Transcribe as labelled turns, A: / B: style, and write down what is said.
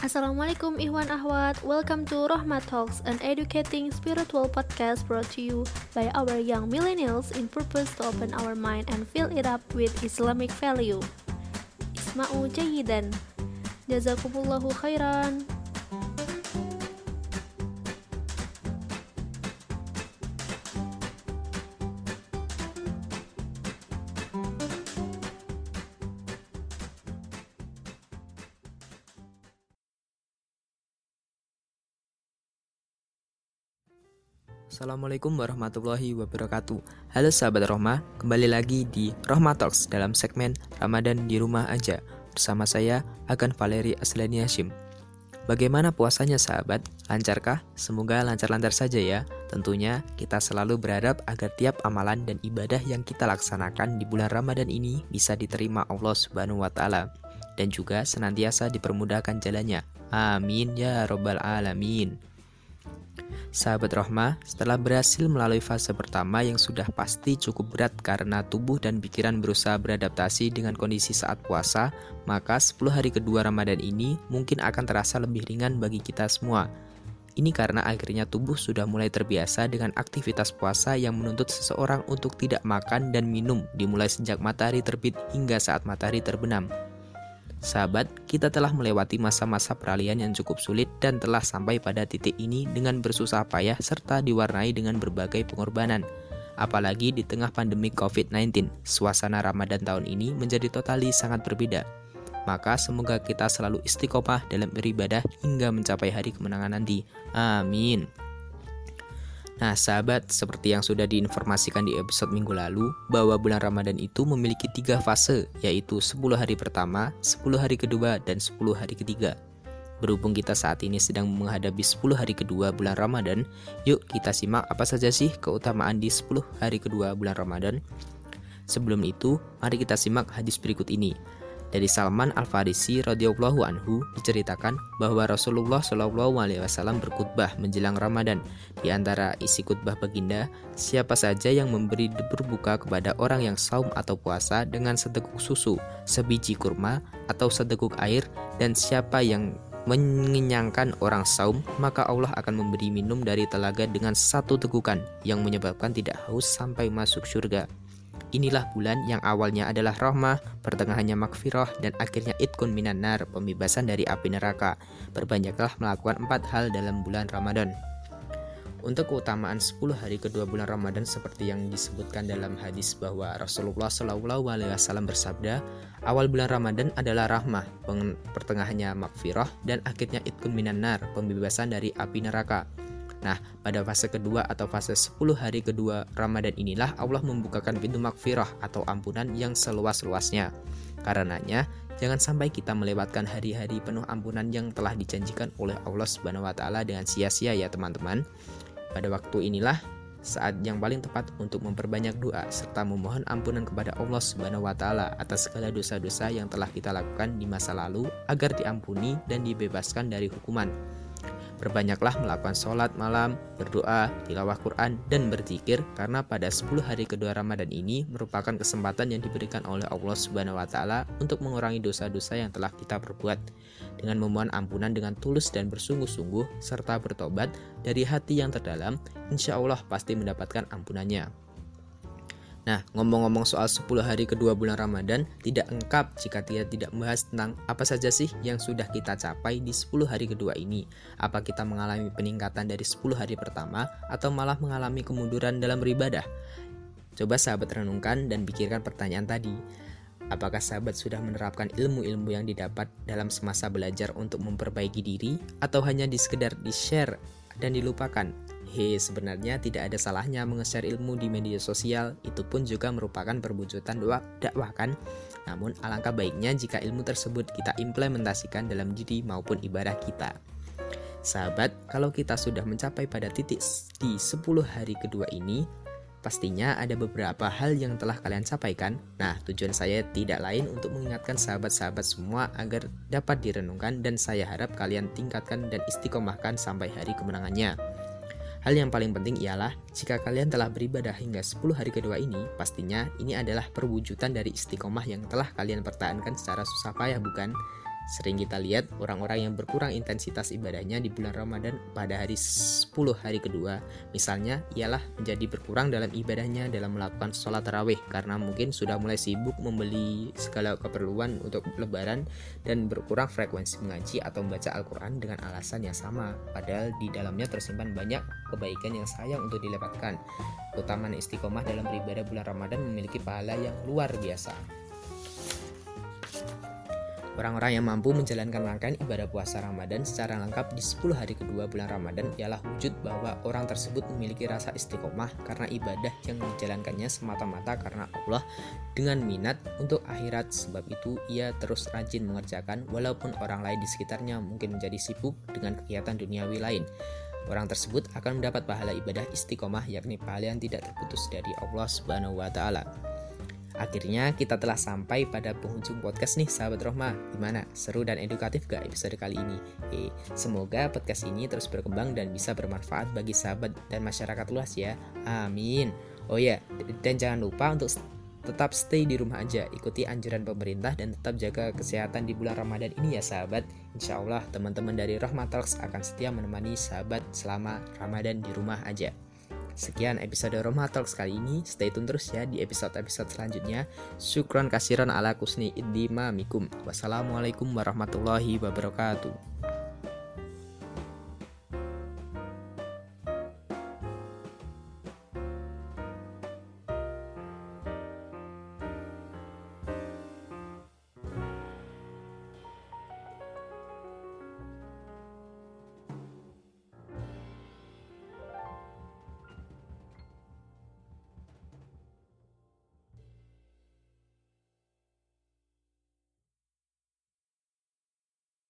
A: Assalamualaikum Ikhwan Ahwat. Welcome to Rahmat Talks An educating spiritual podcast brought to you by our young millennials In purpose to open our mind and fill it up with Islamic value. Isma'u jayidan Jazakumullahu khairan
B: Assalamualaikum warahmatullahi wabarakatuh Halo sahabat Rohmah, kembali lagi di Rohmah Talks dalam segmen Ramadan di rumah aja Bersama saya, Agan Valeri Aslani Hashim Bagaimana puasanya sahabat? Lancarkah? Semoga lancar-lancar saja ya Tentunya kita selalu berharap agar tiap amalan dan ibadah yang kita laksanakan di bulan Ramadan ini bisa diterima Allah Subhanahu wa taala dan juga senantiasa dipermudahkan jalannya. Amin ya robbal alamin. Sahabat Rohmah, setelah berhasil melalui fase pertama yang sudah pasti cukup berat karena tubuh dan pikiran berusaha beradaptasi dengan kondisi saat puasa, maka 10 hari kedua Ramadan ini mungkin akan terasa lebih ringan bagi kita semua. Ini karena akhirnya tubuh sudah mulai terbiasa dengan aktivitas puasa yang menuntut seseorang untuk tidak makan dan minum dimulai sejak matahari terbit hingga saat matahari terbenam. Sahabat, kita telah melewati masa-masa peralihan yang cukup sulit dan telah sampai pada titik ini dengan bersusah payah serta diwarnai dengan berbagai pengorbanan. Apalagi di tengah pandemi COVID-19, suasana Ramadan tahun ini menjadi totali sangat berbeda. Maka semoga kita selalu istiqomah dalam beribadah hingga mencapai hari kemenangan nanti. Amin. Nah, sahabat, seperti yang sudah diinformasikan di episode minggu lalu, bahwa bulan Ramadan itu memiliki tiga fase, yaitu 10 hari pertama, 10 hari kedua, dan 10 hari ketiga. Berhubung kita saat ini sedang menghadapi 10 hari kedua bulan Ramadan, yuk kita simak apa saja sih keutamaan di 10 hari kedua bulan Ramadan. Sebelum itu, mari kita simak hadis berikut ini. Dari Salman Al Farisi radhiyallahu anhu diceritakan bahwa Rasulullah shallallahu alaihi wasallam berkhutbah menjelang Ramadan. Di antara isi khutbah baginda, siapa saja yang memberi berbuka kepada orang yang saum atau puasa dengan seteguk susu, sebiji kurma atau seteguk air dan siapa yang mengenyangkan orang saum, maka Allah akan memberi minum dari telaga dengan satu tegukan yang menyebabkan tidak haus sampai masuk surga. Inilah bulan yang awalnya adalah rahmah, pertengahannya makfirah, dan akhirnya itkun minan nar, pembebasan dari api neraka. Berbanyaklah melakukan empat hal dalam bulan Ramadan. Untuk keutamaan 10 hari kedua bulan Ramadan seperti yang disebutkan dalam hadis bahwa Rasulullah Wasallam bersabda, awal bulan Ramadan adalah rahmah, pertengahannya makfirah, dan akhirnya itkun minan nar, pembebasan dari api neraka. Nah, pada fase kedua atau fase 10 hari kedua Ramadan inilah Allah membukakan pintu makfirah atau ampunan yang seluas-luasnya. Karenanya, jangan sampai kita melewatkan hari-hari penuh ampunan yang telah dijanjikan oleh Allah Subhanahu wa taala dengan sia-sia ya, teman-teman. Pada waktu inilah saat yang paling tepat untuk memperbanyak doa serta memohon ampunan kepada Allah Subhanahu wa taala atas segala dosa-dosa yang telah kita lakukan di masa lalu agar diampuni dan dibebaskan dari hukuman. Berbanyaklah melakukan sholat malam, berdoa, tilawah Quran, dan berzikir karena pada 10 hari kedua Ramadan ini merupakan kesempatan yang diberikan oleh Allah Subhanahu wa taala untuk mengurangi dosa-dosa yang telah kita perbuat. Dengan memohon ampunan dengan tulus dan bersungguh-sungguh serta bertobat dari hati yang terdalam, insya Allah pasti mendapatkan ampunannya. Nah, ngomong-ngomong soal 10 hari kedua bulan Ramadan, tidak engkap jika tidak tidak membahas tentang apa saja sih yang sudah kita capai di 10 hari kedua ini. Apa kita mengalami peningkatan dari 10 hari pertama atau malah mengalami kemunduran dalam beribadah? Coba sahabat renungkan dan pikirkan pertanyaan tadi. Apakah sahabat sudah menerapkan ilmu-ilmu yang didapat dalam semasa belajar untuk memperbaiki diri atau hanya di sekedar di-share dan dilupakan He, sebenarnya tidak ada salahnya menge-share ilmu di media sosial, itu pun juga merupakan perwujudan dakwah kan? Namun alangkah baiknya jika ilmu tersebut kita implementasikan dalam diri maupun ibadah kita. Sahabat, kalau kita sudah mencapai pada titik di 10 hari kedua ini, pastinya ada beberapa hal yang telah kalian capaikan. Nah, tujuan saya tidak lain untuk mengingatkan sahabat-sahabat semua agar dapat direnungkan dan saya harap kalian tingkatkan dan istiqomahkan sampai hari kemenangannya. Hal yang paling penting ialah jika kalian telah beribadah hingga 10 hari kedua ini, pastinya ini adalah perwujudan dari istiqomah yang telah kalian pertahankan secara susah payah bukan? Sering kita lihat orang-orang yang berkurang intensitas ibadahnya di bulan Ramadan pada hari 10 hari kedua. Misalnya, ialah menjadi berkurang dalam ibadahnya dalam melakukan sholat tarawih karena mungkin sudah mulai sibuk membeli segala keperluan untuk lebaran dan berkurang frekuensi mengaji atau membaca Al-Quran dengan alasan yang sama. Padahal di dalamnya tersimpan banyak kebaikan yang sayang untuk dilewatkan. Keutamaan istiqomah dalam beribadah bulan Ramadan memiliki pahala yang luar biasa. Orang-orang yang mampu menjalankan rangkaian ibadah puasa Ramadan secara lengkap di 10 hari kedua bulan Ramadan ialah wujud bahwa orang tersebut memiliki rasa istiqomah karena ibadah yang dijalankannya semata-mata karena Allah dengan minat untuk akhirat sebab itu ia terus rajin mengerjakan walaupun orang lain di sekitarnya mungkin menjadi sibuk dengan kegiatan duniawi lain. Orang tersebut akan mendapat pahala ibadah istiqomah yakni pahala yang tidak terputus dari Allah Subhanahu wa taala. Akhirnya kita telah sampai pada penghujung podcast nih sahabat Rohma. Gimana? Seru dan edukatif gak episode kali ini? Eh, semoga podcast ini terus berkembang dan bisa bermanfaat bagi sahabat dan masyarakat luas ya. Amin. Oh ya, dan jangan lupa untuk tetap stay di rumah aja. Ikuti anjuran pemerintah dan tetap jaga kesehatan di bulan Ramadan ini ya sahabat. Insya Allah teman-teman dari Rohma Talks akan setia menemani sahabat selama Ramadan di rumah aja Sekian episode Roma Talks kali ini. Stay tune terus ya di episode-episode selanjutnya. Syukron kasiron ala kusni idima mikum. Wassalamualaikum warahmatullahi wabarakatuh.